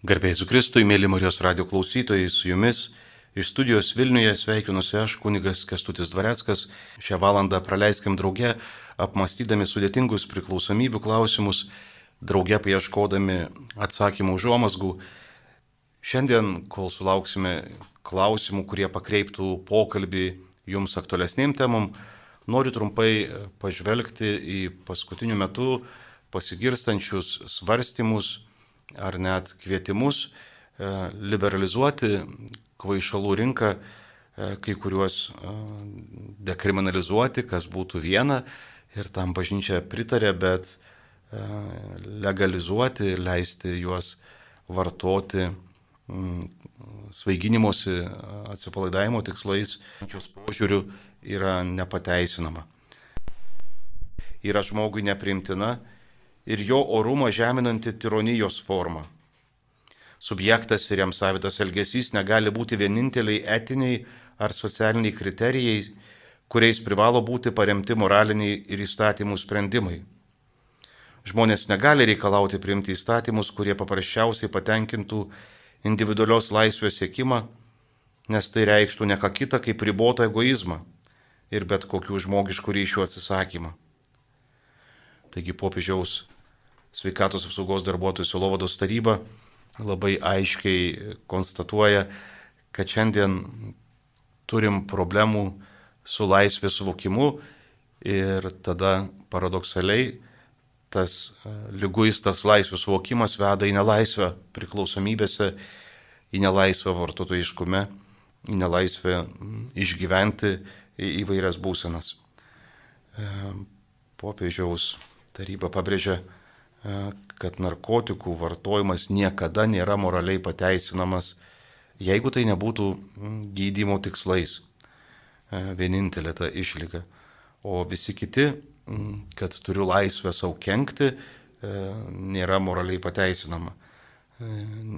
Garbėjai Kristui, mėly Marijos radio klausytojai, su jumis iš studijos Vilniuje sveikinuosi aš, kunigas Kestutis Dvareckas. Šią valandą praleiskim drauge, apmastydami sudėtingus priklausomybių klausimus, drauge paieškodami atsakymų užuomasgų. Šiandien, kol sulauksime klausimų, kurie pakreiptų pokalbį jums aktualesnėm temom, noriu trumpai pažvelgti į paskutiniu metu pasigirstančius svarstymus ar net kvietimus e, liberalizuoti kvaišalų rinką, e, kai kuriuos e, dekriminalizuoti, kas būtų viena ir tam bažnyčia pritarė, bet legalizuoti, leisti juos vartoti svaiginimosi, atsipalaidavimo tikslais, šios požiūrių yra nepateisinama. Yra žmogui neprimtina ir jo orumą žeminanti tironijos forma. Subjektas ir jam savitas elgesys negali būti vieninteliai etiniai ar socialiniai kriterijai, kuriais privalo būti paremti moraliniai ir įstatymų sprendimai. Žmonės negali reikalauti priimti įstatymus, kurie paprasčiausiai patenkintų individualios laisvės siekimą, nes tai reikštų ne ką kitą kaip ribotą egoizmą ir bet kokių žmogiškų ryšių atsisakymą. Taigi popiežiaus sveikatos apsaugos darbuotojų silovados taryba labai aiškiai konstatuoja, kad šiandien turim problemų su laisvės suvokimu ir tada paradoksaliai tas e, lyguistas laisvės suvokimas veda į nelaisvę priklausomybėse, į nelaisvę vartotojiškume, į nelaisvę išgyventi įvairias būsenas. E, popiežiaus taryba pabrėžia, e, kad narkotikų vartojimas niekada nėra moraliai pateisinamas, jeigu tai nebūtų gydymo tikslais. E, vienintelė ta išlyga. O visi kiti, kad turiu laisvę savo kenkti, e, nėra moraliai pateisinama.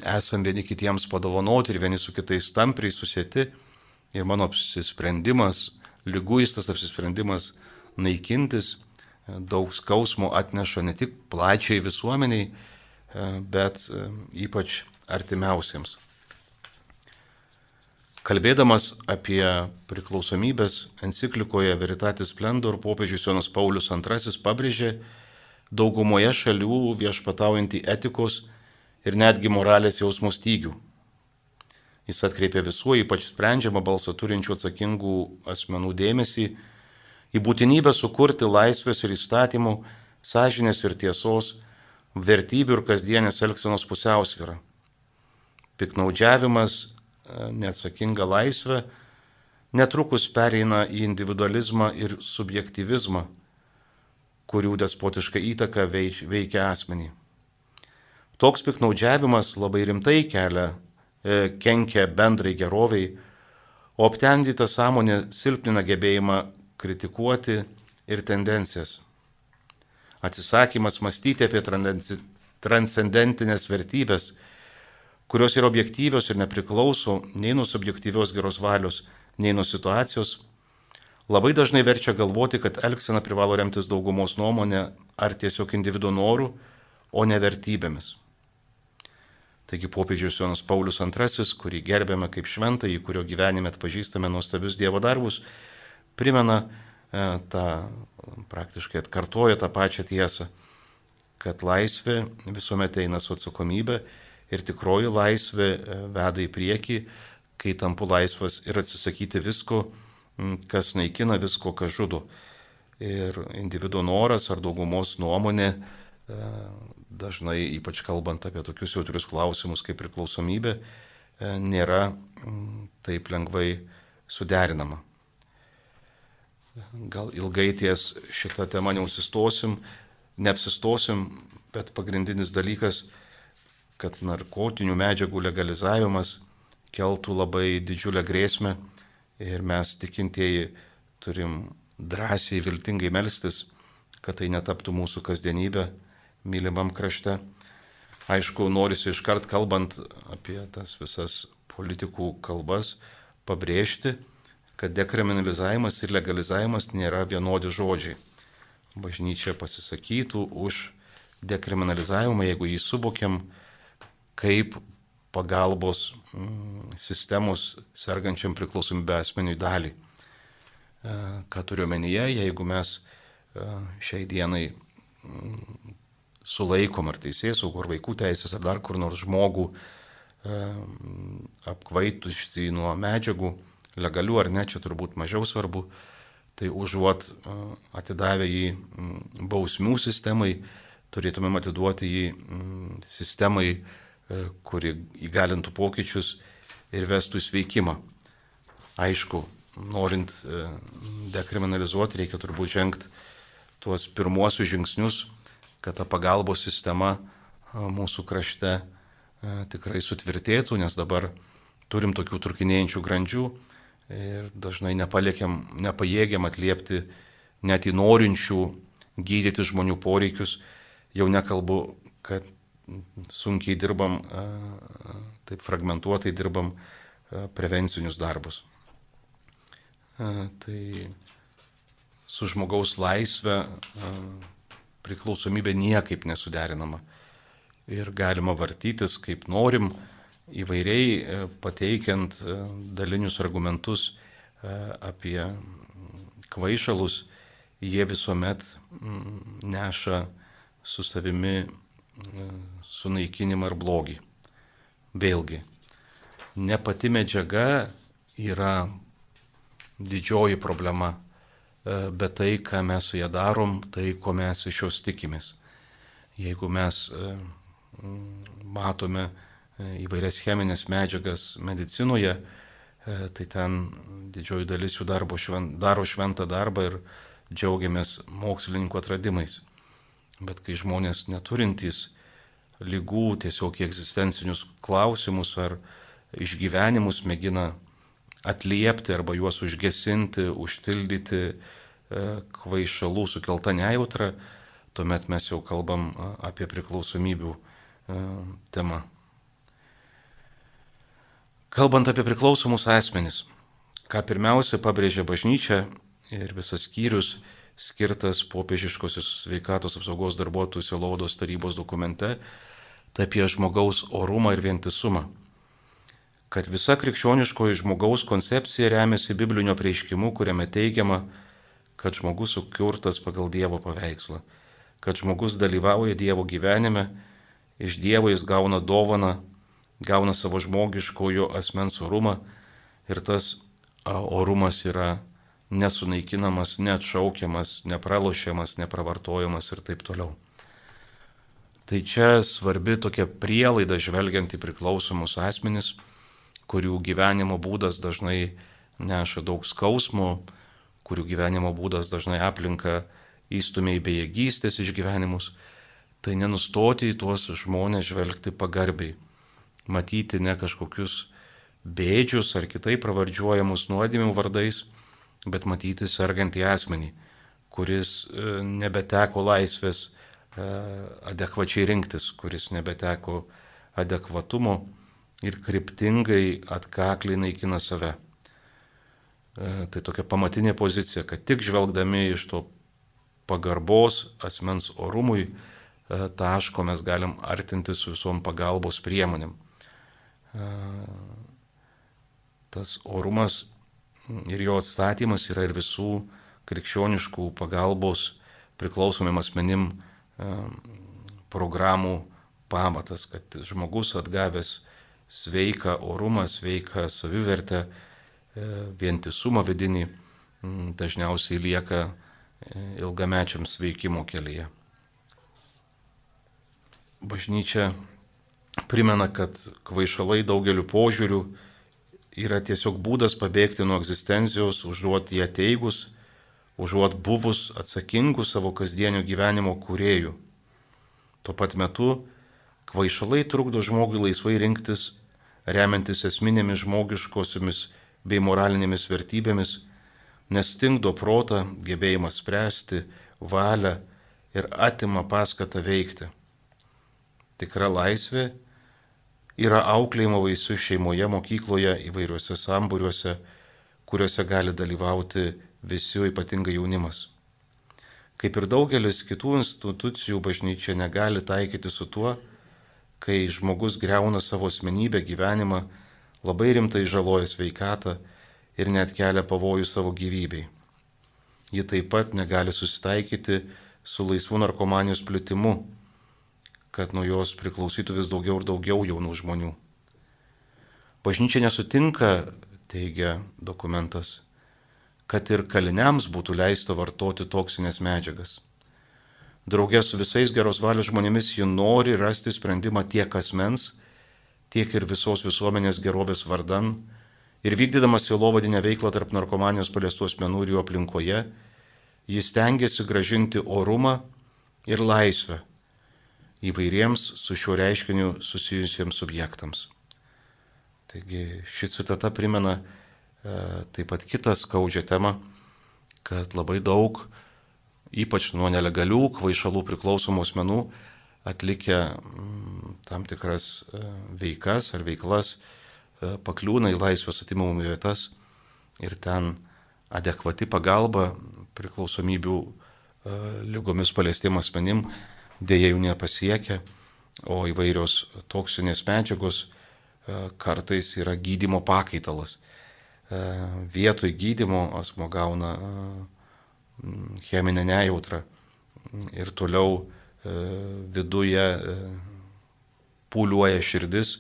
Esam vieni kitiems padovanoti ir vieni su kitais tampriai susėti ir mano apsisprendimas, lyguistas apsisprendimas naikintis daug skausmo atneša ne tik plačiai visuomeniai, e, bet e, ypač artimiausiems. Kalbėdamas apie priklausomybės enciklikoje Veritatis Splendor popiežius Jonas Paulius II pabrėžė daugumoje šalių viešpataujantį etikos ir netgi moralės jausmų stygių. Jis atkreipė visų, ypač sprendžiamą balsą turinčių atsakingų asmenų dėmesį į būtinybę sukurti laisvės ir įstatymų, sąžinės ir tiesos, vertybių ir kasdienės elgsenos pusiausvyrą. Piknaudžiavimas, e, neatsakinga laisvė netrukus pereina į individualizmą ir subjektivizmą, kurių despotiška įtaka veikia asmenį. Toks piknaudžiavimas labai rimtai kelia, e, kenkia bendrai geroviai, o aptendyta sąmonė silpnina gebėjimą kritikuoti ir tendencijas. Atsisakymas mąstyti apie transcendentinės vertybės, kurios yra objektyvios ir nepriklauso nei nuo subjektyvios geros valios, nei nuo situacijos, labai dažnai verčia galvoti, kad elgsena privalo remtis daugumos nuomonė ar tiesiog individuo norų, o ne vertybėmis. Taigi popiežius Jonas Paulius II, kurį gerbėme kaip šventąjį, kurio gyvenime atpažįstame nuostabius Dievo darbus, primena e, tą, praktiškai atkartoja tą pačią tiesą, kad laisvė visuomet eina su atsakomybė ir tikroji laisvė e, veda į priekį, kai tampu laisvas ir atsisakyti visko, kas naikina visko, kas žudo. Ir individuo noras ar daugumos nuomonė e, dažnai, ypač kalbant apie tokius jautrius klausimus kaip priklausomybė, nėra taip lengvai suderinama. Gal ilgai ties šitą temą neusistosim, neapsistosim, bet pagrindinis dalykas, kad narkotinių medžiagų legalizavimas keltų labai didžiulę grėsmę ir mes tikintieji turim drąsiai, viltingai melstis, kad tai netaptų mūsų kasdienybė mylimam krašte. Aišku, norisi iškart kalbant apie tas visas politikų kalbas pabrėžti, kad dekriminalizavimas ir legalizavimas nėra vienodi žodžiai. Bažnyčia pasisakytų už dekriminalizavimą, jeigu jį suvokiam kaip pagalbos mm, sistemos sergančiam priklausomybę asmeniui dalį. E, ką turiu menyje, jeigu mes e, šiai dienai mm, sulaikom ar teisės, ar vaikų teisės, ar dar kur nors žmogų e, apkvaitusi nuo medžiagų, legalių ar ne, čia turbūt mažiau svarbu, tai užuot atidavę jį bausmių sistemai, turėtumėm atiduoti jį sistemai, kuri įgalintų pokyčius ir vestų sveikimą. Aišku, norint e, dekriminalizuoti, reikia turbūt žengti tuos pirmuosius žingsnius, kad ta pagalbos sistema e, mūsų krašte e, tikrai sutvirtėtų, nes dabar turim tokių trukinėjančių grandžių ir dažnai nepaliekiam, nepajėgiam atliepti net į norinčių gydyti žmonių poreikius. Jau nekalbu, kad sunkiai dirbam, taip fragmentuotai dirbam prevencinius darbus tai su žmogaus laisvė priklausomybė niekaip nesuderinama. Ir galima vartytis kaip norim, įvairiai e, pateikiant e, dalinius argumentus e, apie kvaišalus, jie visuomet neša su savimi sunaikinimą ir blogį. Vėlgi, ne pati medžiaga yra didžioji problema, bet tai, ką mes su ją darom, tai, ko mes iš jos tikimės. Jeigu mes matome įvairias cheminės medžiagas medicinoje, tai ten didžioji dalis jų švent, daro šventą darbą ir džiaugiamės mokslininkų atradimais. Bet kai žmonės neturintys lygų, tiesiog egzistencinius klausimus ar išgyvenimus mėgina atliepti arba juos užgesinti, užtildyti e, kvaišalų sukeltą nejautrą, tuomet mes jau kalbam apie priklausomybių e, temą. Kalbant apie priklausomus asmenis, ką pirmiausia pabrėžia bažnyčia ir visas skyrius skirtas popiežiškosios sveikatos apsaugos darbuotojų Silovados tarybos dokumente, tai apie žmogaus orumą ir vientisumą. Kad visa krikščioniškoji žmogaus koncepcija remiasi biblinio prieiškimu, kuriame teigiama, kad žmogus sukurtas pagal Dievo paveikslą, kad žmogus dalyvauja Dievo gyvenime, iš Dievo jis gauna dovaną, gauna savo žmogiškojo asmens orumą ir tas orumas yra nesunaikinamas, neatšaukiamas, nepralošiamas, nepravartojamas ir taip toliau. Tai čia svarbi tokia prielaida žvelgiant į priklausomus asmenis kurių gyvenimo būdas dažnai neša daug skausmo, kurių gyvenimo būdas dažnai aplinka įstumia į bejėgystės išgyvenimus, tai nenustoti į tuos žmonės žvelgti pagarbiai, matyti ne kažkokius bėdžius ar kitai pravardžiuojamus nuodėmių vardais, bet matyti sergantį asmenį, kuris e, nebeteko laisvės e, adekvačiai rinktis, kuris nebeteko adekvatumo ir kryptingai atkakliai naikina save. E, tai tokia pamatinė pozicija, kad tik žvelgdami iš to pagarbos asmens orumui taško mes galim artinti su visom pagalbos priemonėm. Tas orumas ir jo atstatymas yra ir visų krikščioniškų pagalbos priklausomim asmenim programų pamatas, kad žmogus atgavęs sveiką orumą, sveiką savivertę, e, vientisumą vidinį dažniausiai lieka e, ilgamečiam sveikimo kelyje. Bažnyčia primena, kad kvaišalai daugeliu požiūrių yra tiesiog būdas pabėgti nuo egzistencijos, užuot ją teigus, užuot buvus atsakingų savo kasdienio gyvenimo kuriejų. Tuo pat metu kvaišalai trukdo žmogui laisvai rinktis remiantis esminėmis žmogiškosiomis bei moralinėmis vertybėmis, nestingdo protą, gebėjimą spręsti, valią ir atima paskatą veikti. Tikra laisvė yra auklėjimo vaisių šeimoje, mokykloje, įvairiuose sambūriuose, kuriuose gali dalyvauti visi, ypatingai jaunimas. Kaip ir daugelis kitų institucijų, bažnyčia negali taikyti su tuo, kai žmogus greuna savo asmenybę, gyvenimą, labai rimtai žaloja sveikatą ir net kelia pavojų savo gyvybei. Ji taip pat negali susitaikyti su laisvu narkomanijos plitimu, kad nuo jos priklausytų vis daugiau ir daugiau jaunų žmonių. Bažnyčia nesutinka, teigia dokumentas, kad ir kaliniams būtų leista vartoti toksinės medžiagas. Draugės su visais geros valios žmonėmis ji nori rasti sprendimą tiek asmens, tiek ir visos visuomenės gerovės vardan ir vykdydamas silovadinę veiklą tarp narkomanijos paliestų asmenų ir jų aplinkoje, jis tengiasi gražinti orumą ir laisvę įvairiems su šiuo reiškiniu susijusiems subjektams. Taigi ši citata primena e, taip pat kitą skaudžią temą, kad labai daug ypač nuo nelegalių kvaišalų priklausomų asmenų, atlikę mm, tam tikras e, veikas ar veiklas, e, pakliūna į laisvės atimamų vietas ir ten adekvati pagalba priklausomybių lygomis paliestiem asmenim dėja jų nepasiekia, o įvairios toksinės medžiagos kartais yra gydimo pakaitalas. Vietoj gydimo asmo gauna cheminę nejautrą ir toliau e, viduje e, pūliuoja širdis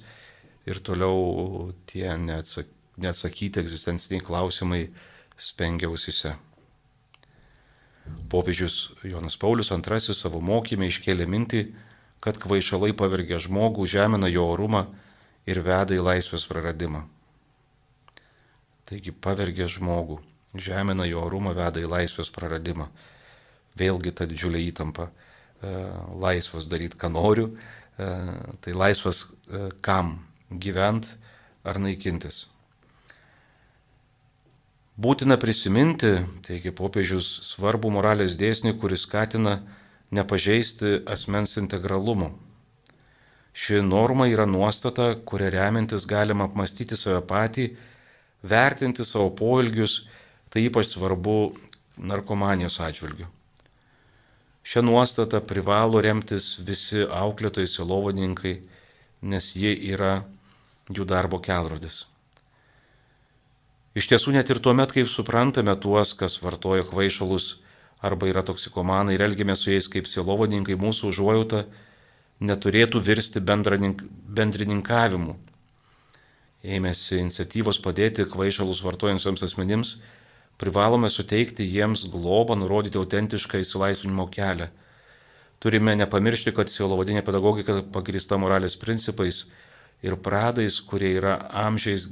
ir toliau tie neatsakyti egzistenciniai klausimai spengia ausise. Popiežius Jonas Paulius II savo mokymę iškėlė mintį, kad kvaišalai pavergia žmogų, žemina jo orumą ir veda į laisvės praradimą. Taigi pavergia žmogų žemina jo orumą, veda į laisvės praradimą. Vėlgi ta didžiulė įtampa. E, laisvas daryti, ką noriu, e, tai laisvas e, kam gyventi ar naikintis. Būtina prisiminti, teigia popiežius, svarbų moralės dėsnį, kuris skatina nepažeisti asmens integralumo. Ši norma yra nuostata, kuria remiantis galima apmastyti save patį, vertinti savo poelgius Tai ypač svarbu narkomanijos atžvilgiu. Šią nuostatą privalo remtis visi auklėtojai, silovadininkai, nes jie yra jų darbo kelrodis. Iš tiesų net ir tuo met, kai suprantame tuos, kas vartoja kvaišalus arba yra toksikomanai ir elgiame su jais kaip silovadininkai, mūsų užuojauta neturėtų virsti bendrininkavimu. Ėmėsi iniciatyvos padėti kvaišalus vartojantiems asmenims privalome suteikti jiems globą, nurodyti autentišką įsilaisvinimo kelią. Turime nepamiršti, kad sielovadinė pedagogika pagrįsta moralės principais ir pradais, kurie yra amžiais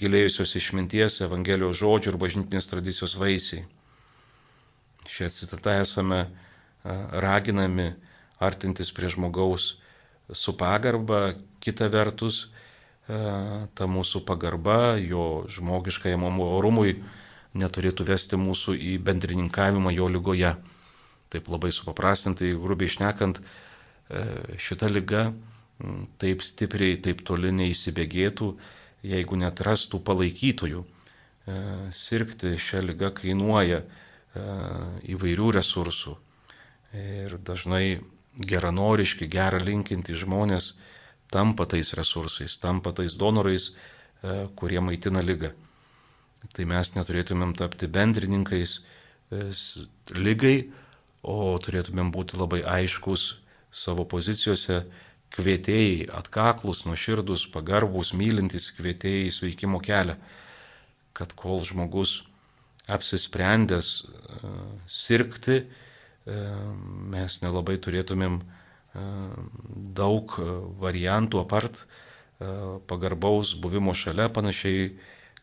gilėjusios išminties, Evangelijos žodžių ir bažnytinės tradicijos vaisiai. Šią citatą esame raginami artintis prie žmogaus su pagarba, kita vertus, ta mūsų pagarba jo žmogiškajam orumui neturėtų vesti mūsų į bendrininkavimą jo lygoje. Taip labai supaprastintai, grubiai išnekant, e, šita lyga taip stipriai, taip toli neįsibėgėtų, jeigu netrastų palaikytojų. E, sirgti šią lygą kainuoja e, įvairių resursų. Ir dažnai geranoriški, gerą linkinti žmonės tampa tais resursais, tampa tais donorais, kurie maitina lygą tai mes neturėtumėm tapti bendrininkais e, lygai, o turėtumėm būti labai aiškus savo pozicijose, kvietėjai, atkaklus, nuoširdus, pagarbus, mylintys kvietėjai sveikimo kelią, kad kol žmogus apsisprendęs uh, sirgti, uh, mes nelabai turėtumėm uh, daug variantų apart pagarbaus buvimo šalia panašiai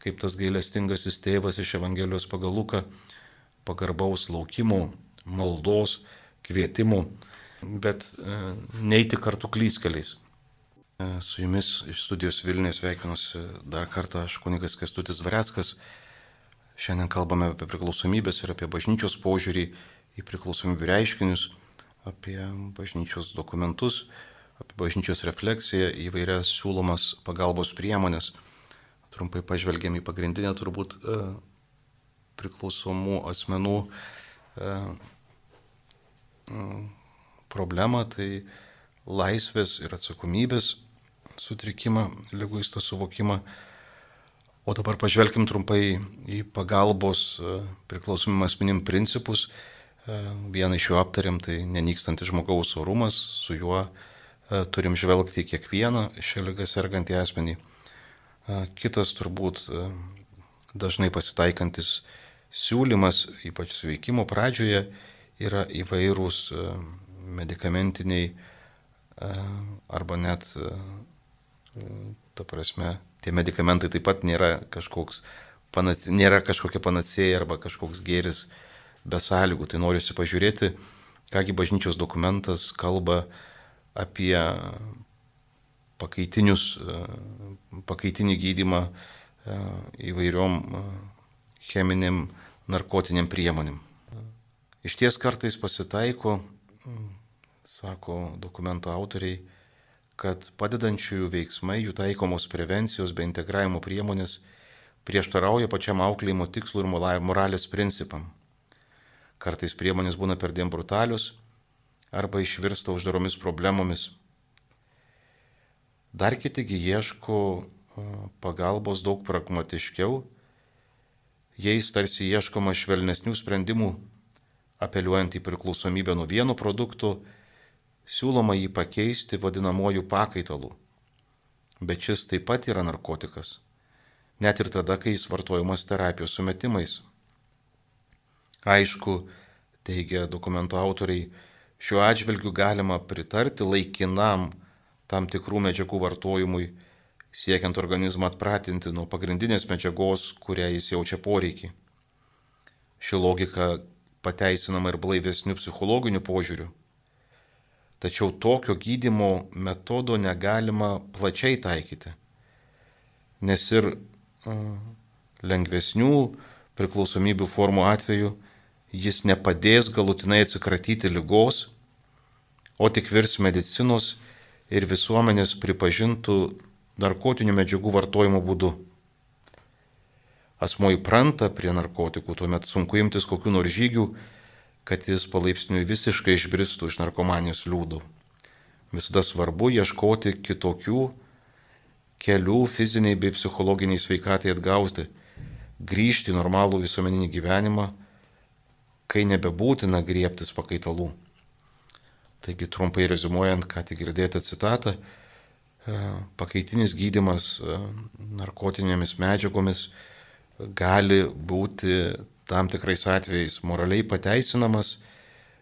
kaip tas gailestingasis tėvas iš Evangelijos pagal Luką, pagarbaus laukimo, maldos, kvietimų, bet e, neiti kartu klyskeliais. E, su jumis iš studijos Vilnius sveikinusi dar kartą aš kunigas Kestutis Vareckas. Šiandien kalbame apie priklausomybės ir apie bažnyčios požiūrį į priklausomybių reiškinius, apie bažnyčios dokumentus, apie bažnyčios refleksiją, įvairias siūlomas pagalbos priemonės trumpai pažvelgėm į pagrindinę turbūt e, priklausomų asmenų problemą, tai laisvės ir atsakomybės sutrikimą, lyguistą suvokimą. O dabar pažvelkim trumpai į pagalbos e, priklausomim asmenim principus. E, vieną iš jų aptariam, tai nenykstantis žmogaus orumas, su juo e, turim žvelgti į kiekvieną šią lygą sergantį asmenį. Kitas turbūt dažnai pasitaikantis siūlymas, ypač sveikimo pradžioje, yra įvairūs medicamentiniai arba net ta prasme, tie medikamentai taip pat nėra, kažkoks, panas, nėra kažkokia panacėja arba kažkoks gėris be sąlygų. Tai noriu pažiūrėti, kągi bažnyčios dokumentas kalba apie pakaitinius, pakaitinį gydimą įvairiom cheminiam, narkotiniam priemonėm. Iš ties kartais pasitaiko, sako dokumento autoriai, kad padedančiųjų veiksmai, jų taikomos prevencijos bei integravimo priemonės prieštarauja pačiam auklėjimo tikslų ir moralės principam. Kartais priemonės būna perdėm brutalius arba išvirsta uždaromis problemomis. Dar kitigi ieško pagalbos daug pragmatiškiau, jais tarsi ieškoma švelnesnių sprendimų, apeliuojant į priklausomybę nuo vieno produktų siūloma jį pakeisti vadinamoju pakaitalu. Bet šis taip pat yra narkotikas, net ir tada, kai jis vartojamas terapijos sumetimais. Aišku, teigia dokumento autoriai, šiuo atžvilgiu galima pritarti laikinam tam tikrų medžiagų vartojimui, siekiant organizmą atpratinti nuo pagrindinės medžiagos, kurią jis jaučia poreikį. Ši logika pateisinama ir blaivesnių psichologinių požiūrių. Tačiau tokio gydimo metodo negalima plačiai taikyti, nes ir lengvesnių priklausomybių formų atveju jis nepadės galutinai atsikratyti lygos, o tik virs medicinos ir visuomenės pripažintų narkotinių medžiagų vartojimo būdu. Asmo įpranta prie narkotikų, tuomet sunku imtis kokių nors žygių kad jis palaipsniui visiškai išbristų iš narkomanijos liūdų. Visada svarbu ieškoti kitokių kelių fiziniai bei psichologiniai sveikatai atgauti, grįžti į normalų visuomeninį gyvenimą, kai nebebūtina griebtis pakaitalų. Taigi trumpai rezumuojant, ką tik girdėjote citatą, e, pakaitinis gydimas e, narkotinėmis medžiagomis gali būti tam tikrais atvejais moraliai pateisinamas,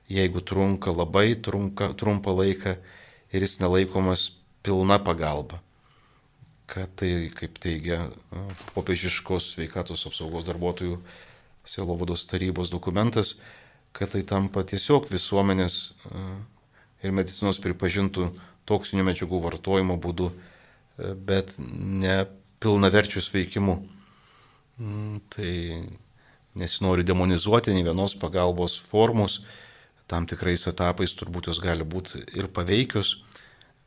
jeigu trunka labai trunka, trumpą laiką ir jis nelaikomas pilna pagalba. Kad tai, kaip teigia popiežiškos sveikatos apsaugos darbuotojų Sielovados tarybos dokumentas, kad tai tampa tiesiog visuomenės ir medicinos pripažintų toksinių medžiagų vartojimo būdu, bet ne pilnaverčius veikimu. Mm, tai nesinori demonizuoti nei vienos pagalbos formos, tam tikrais etapais turbūt jos gali būti ir paveikios,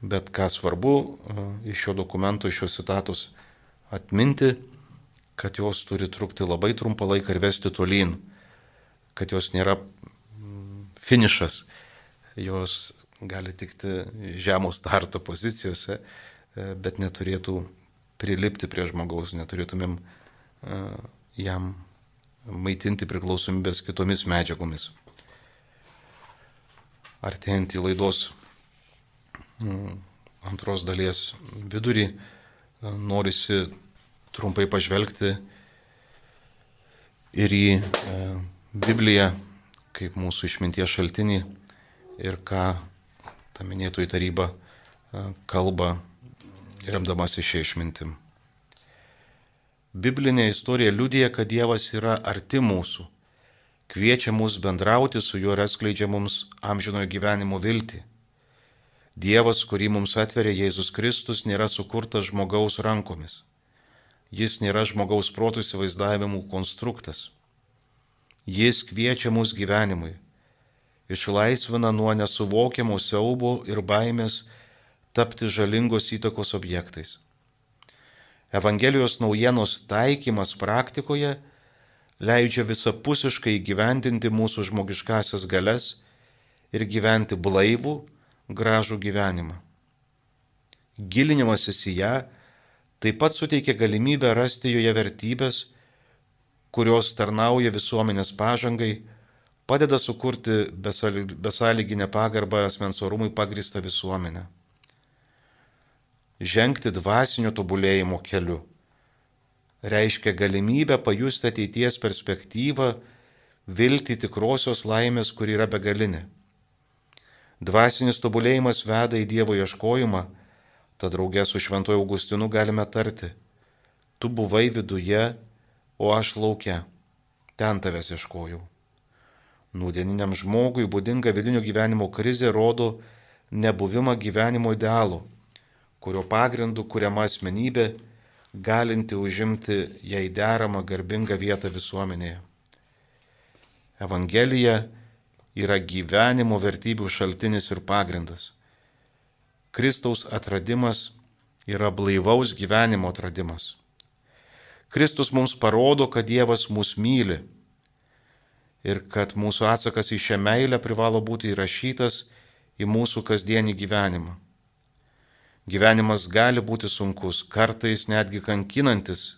bet ką svarbu e, iš šio dokumento, iš šios citatos atminti, kad jos turi trukti labai trumpą laiką ir vesti tolyn, kad jos nėra mm, finišas, jos gali tikti žemų starto pozicijose, e, bet neturėtų prilipti prie žmogaus, neturėtumėm jam maitinti priklausomybės kitomis medžiagomis. Artėjant į laidos antros dalies vidurį, norisi trumpai pažvelgti ir į e, Bibliją kaip mūsų išminties šaltinį ir ką ta minėtoji taryba e, kalba remdamasi šią išmintim. Biblinė istorija liudija, kad Dievas yra arti mūsų, kviečia mus bendrauti su juo ir atskleidžia mums amžinojo gyvenimo viltį. Dievas, kurį mums atveria Jėzus Kristus, nėra sukurtas žmogaus rankomis. Jis nėra žmogaus protų įsivaizdavimų konstruktas. Jis kviečia mus gyvenimui, išlaisvina nuo nesuvokiamų siaubo ir baimės tapti žalingos įtakos objektais. Evangelijos naujienos taikymas praktikoje leidžia visapusiškai gyvendinti mūsų žmogiškasias galias ir gyventi blaivų, gražų gyvenimą. Gilinimasis į ją taip pat suteikia galimybę rasti joje vertybės, kurios tarnauja visuomenės pažangai, padeda sukurti besąlyginę pagarbą asmens orumui pagristą visuomenę. Žengti dvasinio tobulėjimo keliu reiškia galimybę pajusti ateities perspektyvą, vilti tikrosios laimės, kuri yra begalinė. Dvasinis tobulėjimas veda į Dievo ieškojimą, tad draugė su Šventoju Augustinu galime tarti, tu buvai viduje, o aš laukia, ten tavęs ieškojau. Nūdieniniam žmogui būdinga vidinio gyvenimo krizė rodo nebuvimą gyvenimo idealo, kurio pagrindu kuriama asmenybė, galinti užimti jai deramą garbingą vietą visuomenėje. Evangelija yra gyvenimo vertybių šaltinis ir pagrindas. Kristaus atradimas yra blaivaus gyvenimo atradimas. Kristus mums parodo, kad Dievas mus myli ir kad mūsų atsakas į šią meilę privalo būti įrašytas į mūsų kasdienį gyvenimą. Gyvenimas gali būti sunkus, kartais netgi kankinantis,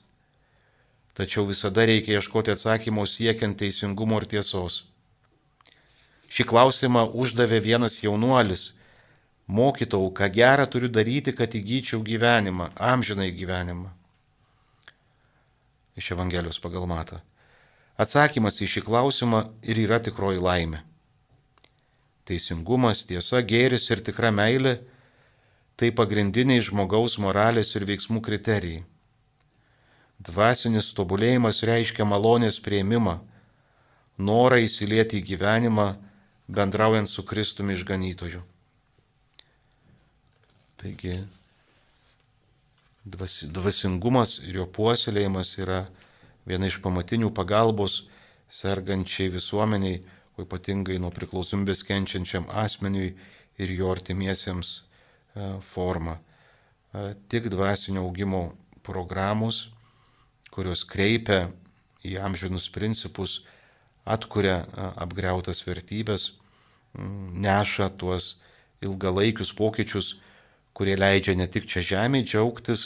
tačiau visada reikia ieškoti atsakymo siekiant teisingumo ir tiesos. Šį klausimą uždavė vienas jaunuolis. Mokytau, ką gerą turiu daryti, kad įgyčiau gyvenimą, amžinai gyvenimą. Iš Evangelijos pagal matą. Atsakymas į šį klausimą ir yra tikroji laimė. Teisingumas, tiesa, gėris ir tikra meilė - tai pagrindiniai žmogaus moralės ir veiksmų kriterijai. Dvasinis tobulėjimas reiškia malonės prieimimą, norą įsilieti į gyvenimą, bendraujant su Kristumi išganytoju. Taigi dvasingumas ir jo puoselėjimas yra viena iš pamatinių pagalbos sergančiai visuomeniai, o ypatingai nuo priklausomybės kenčiančiam asmeniui ir jo artimiesiems forma. E, tik dvasinio augimo programos, kurios kreipia į amžinus principus, atkuria apgriautas vertybės, neša tuos ilgalaikius pokyčius, kurie leidžia ne tik čia žemėje džiaugtis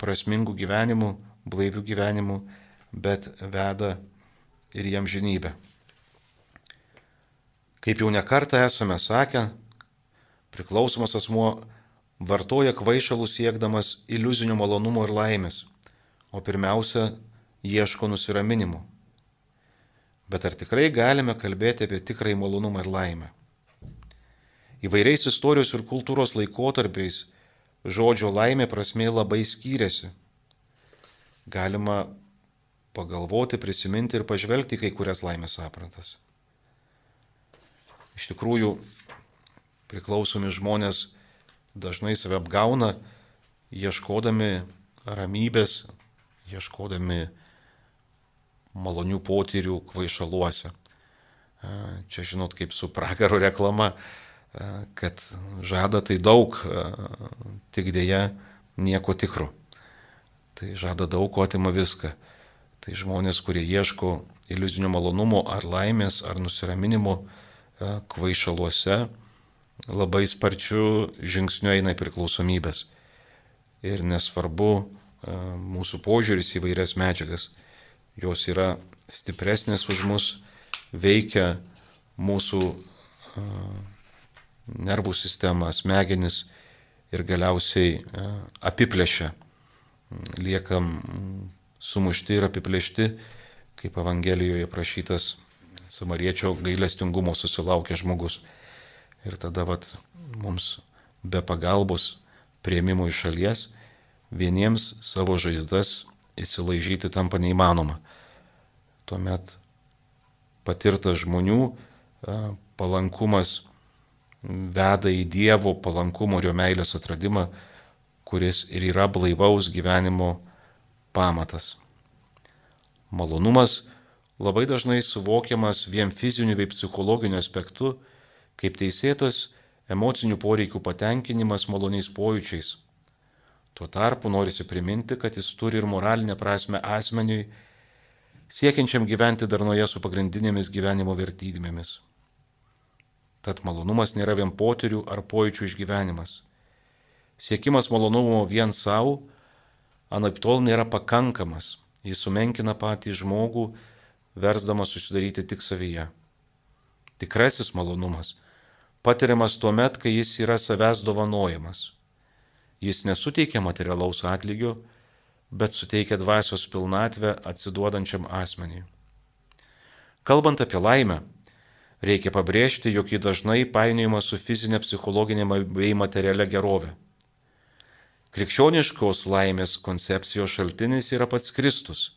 prasmingų gyvenimų, blaivių gyvenimų, bet veda ir jam žinybę. Kaip jau nekartą esame sakę, priklausomas asmuo vartoja kvaišalus siekdamas iliuzinių malonumų ir laimės, o pirmiausia, ieško nusiraminimo. Bet ar tikrai galime kalbėti apie tikrąjį malonumą ir laimę? Įvairiais istorijos ir kultūros laikotarpiais žodžio laimė prasme labai skyrėsi. Galima pagalvoti, prisiminti ir pažvelgti kai kurias laimės aprantas. Iš tikrųjų, priklausomi žmonės dažnai save apgauna, ieškodami ramybės, ieškodami malonių potyrių kvaišaluose. Čia žinot, kaip su pragaro reklama, kad žada tai daug, tik dėja nieko tikro. Tai žada daug, o atima viską. Tai žmonės, kurie ieško iliuzinio malonumo ar laimės ar nusiraminimo kvaišaluose, labai sparčiu žingsniu eina į priklausomybės. Ir nesvarbu mūsų požiūris į vairias medžiagas jos yra stipresnės už mus, veikia mūsų nervų sistemą, smegenis ir galiausiai apiplėšia. Liekam sumušti ir apiplėšti, kaip Evangelijoje prašytas samariečio gailestingumo susilaukė žmogus. Ir tada vat, mums be pagalbos prieimimo iš šalies vieniems savo žaizdas įsilaižyti tampa neįmanoma. Tuomet patirtas žmonių palankumas veda į Dievo palankumo ir jo meilės atradimą, kuris ir yra blaivaus gyvenimo pamatas. Malonumas labai dažnai suvokiamas vien fiziniu bei psichologiniu aspektu, kaip teisėtas emocinių poreikių patenkinimas maloniais pojūčiais Tuo tarpu norisi priminti, kad jis turi ir moralinę prasme asmeniui, siekiančiam gyventi darnoje su pagrindinėmis gyvenimo vertybėmis. Tad malonumas nėra vien potyrių ar pojūčių išgyvenimas. Siekimas malonumo vien savo, anaip tol nėra pakankamas. Jis sumenkina patį žmogų, versdamas susidaryti tik savyje. Tikrasis malonumas patiriamas tuo met, kai jis yra savęs dovanojamas. Jis nesuteikia materialaus atlygio, bet suteikia dvasios pilnatvę atsiduodančiam asmeniui. Kalbant apie laimę, reikia pabrėžti, jog ji dažnai painiojama su fizinė, psichologinė bei materialia gerove. Krikščioniškos laimės koncepcijos šaltinis yra pats Kristus,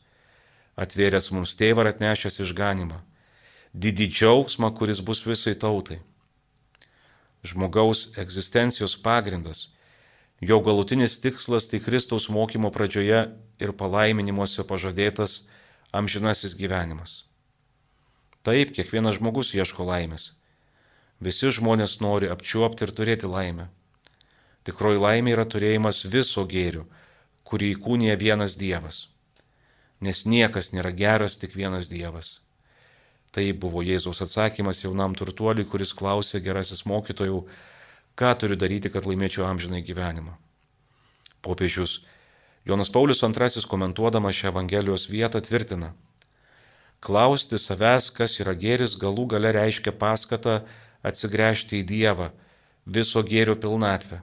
atvėręs mums tėvą ir atnešęs išganimą, didį džiaugsmą, kuris bus visai tautai. Žmogaus egzistencijos pagrindas, jo galutinis tikslas tai Kristaus mokymo pradžioje ir palaiminimuose pažadėtas amžinasis gyvenimas. Taip, kiekvienas žmogus ieško laimės. Visi žmonės nori apčiuopti ir turėti laimę. Tikroji laimė yra turėjimas viso gėrių, kurį įkūnija vienas Dievas. Nes niekas nėra geras, tik vienas Dievas. Tai buvo Jėzaus atsakymas jaunam turtuoliui, kuris klausė gerasis mokytojų, ką turiu daryti, kad laimėčiau amžinai gyvenimą. Popiežius Jonas Paulius II komentuodamas šią Evangelijos vietą tvirtina, Klausti savęs, kas yra gėris, galų gale reiškia paskatą atsigręžti į Dievą, viso gėrio pilnatvę.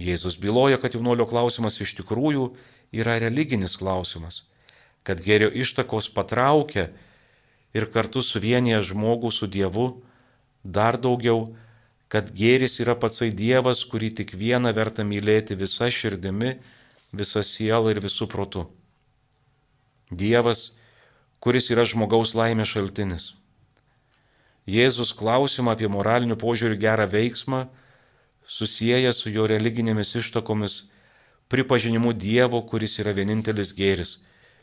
Jėzus byloja, kad jaunolio klausimas iš tikrųjų yra religinis klausimas, kad gėrio ištakos patraukia ir kartu suvienyje žmogų su Dievu, dar daugiau, kad gėris yra patsai Dievas, kurį tik vieną verta mylėti visa širdimi, visa siela ir visų protu. Dievas, kuris yra žmogaus laimės šaltinis. Jėzus klausimą apie moralinių požiūrių gerą veiksmą susijęja su jo religinėmis ištakomis, pripažinimu Dievo, kuris yra vienintelis gėris,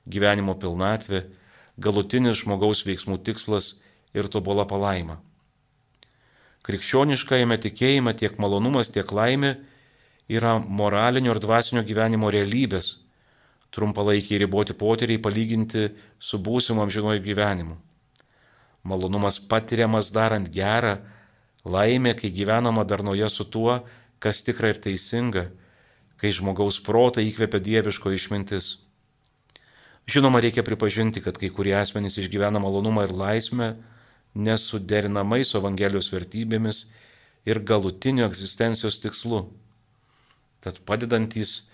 gyvenimo pilnatvė, galutinis žmogaus veiksmų tikslas ir tobola palaima. Krikščioniškajame tikėjime tiek malonumas, tiek laimė yra moralinio ir dvasinio gyvenimo realybės, trumpalaikiai riboti potyriai palyginti su būsimu amžinuoju gyvenimu. Malonumas patiriamas darant gerą, laimė, kai gyvenama darnoje su tuo, kas tikra ir teisinga, kai žmogaus protą įkvepia dieviško išmintis. Žinoma, reikia pripažinti, kad kai kurie asmenys išgyvena malonumą ir laisvę nesuderinamai su Evangelijos vertybėmis ir galutiniu egzistencijos tikslu. Tad padedantys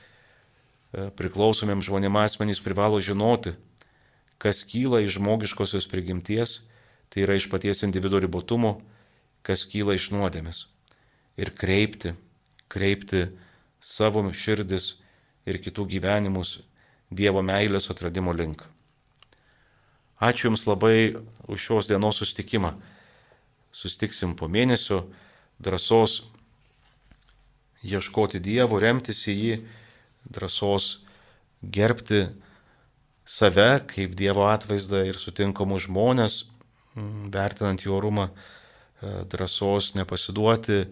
E, priklausomiems žmonėms asmenys privalo žinoti, kas kyla iš žmogiškosios prigimties, tai yra iš paties individuo ribotumo, kas kyla iš nuodėmės. Ir kreipti, kreipti savo širdis ir kitų gyvenimus Dievo meilės atradimo link. Ačiū Jums labai už šios dienos sustikimą. Sustiksim po mėnesio drąsos ieškoti Dievo, remtis į jį drąsos gerbti save kaip Dievo atvaizdą ir sutinkamus žmonės, mm, vertinant jų orumą, drąsos nepasiduoti e,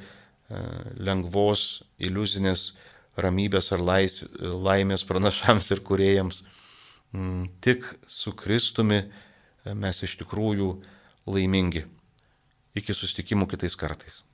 lengvos iliuzinės ramybės ar lais, laimės pranašams ir kuriejams. Mm, tik su Kristumi e, mes iš tikrųjų laimingi. Iki susitikimų kitais kartais.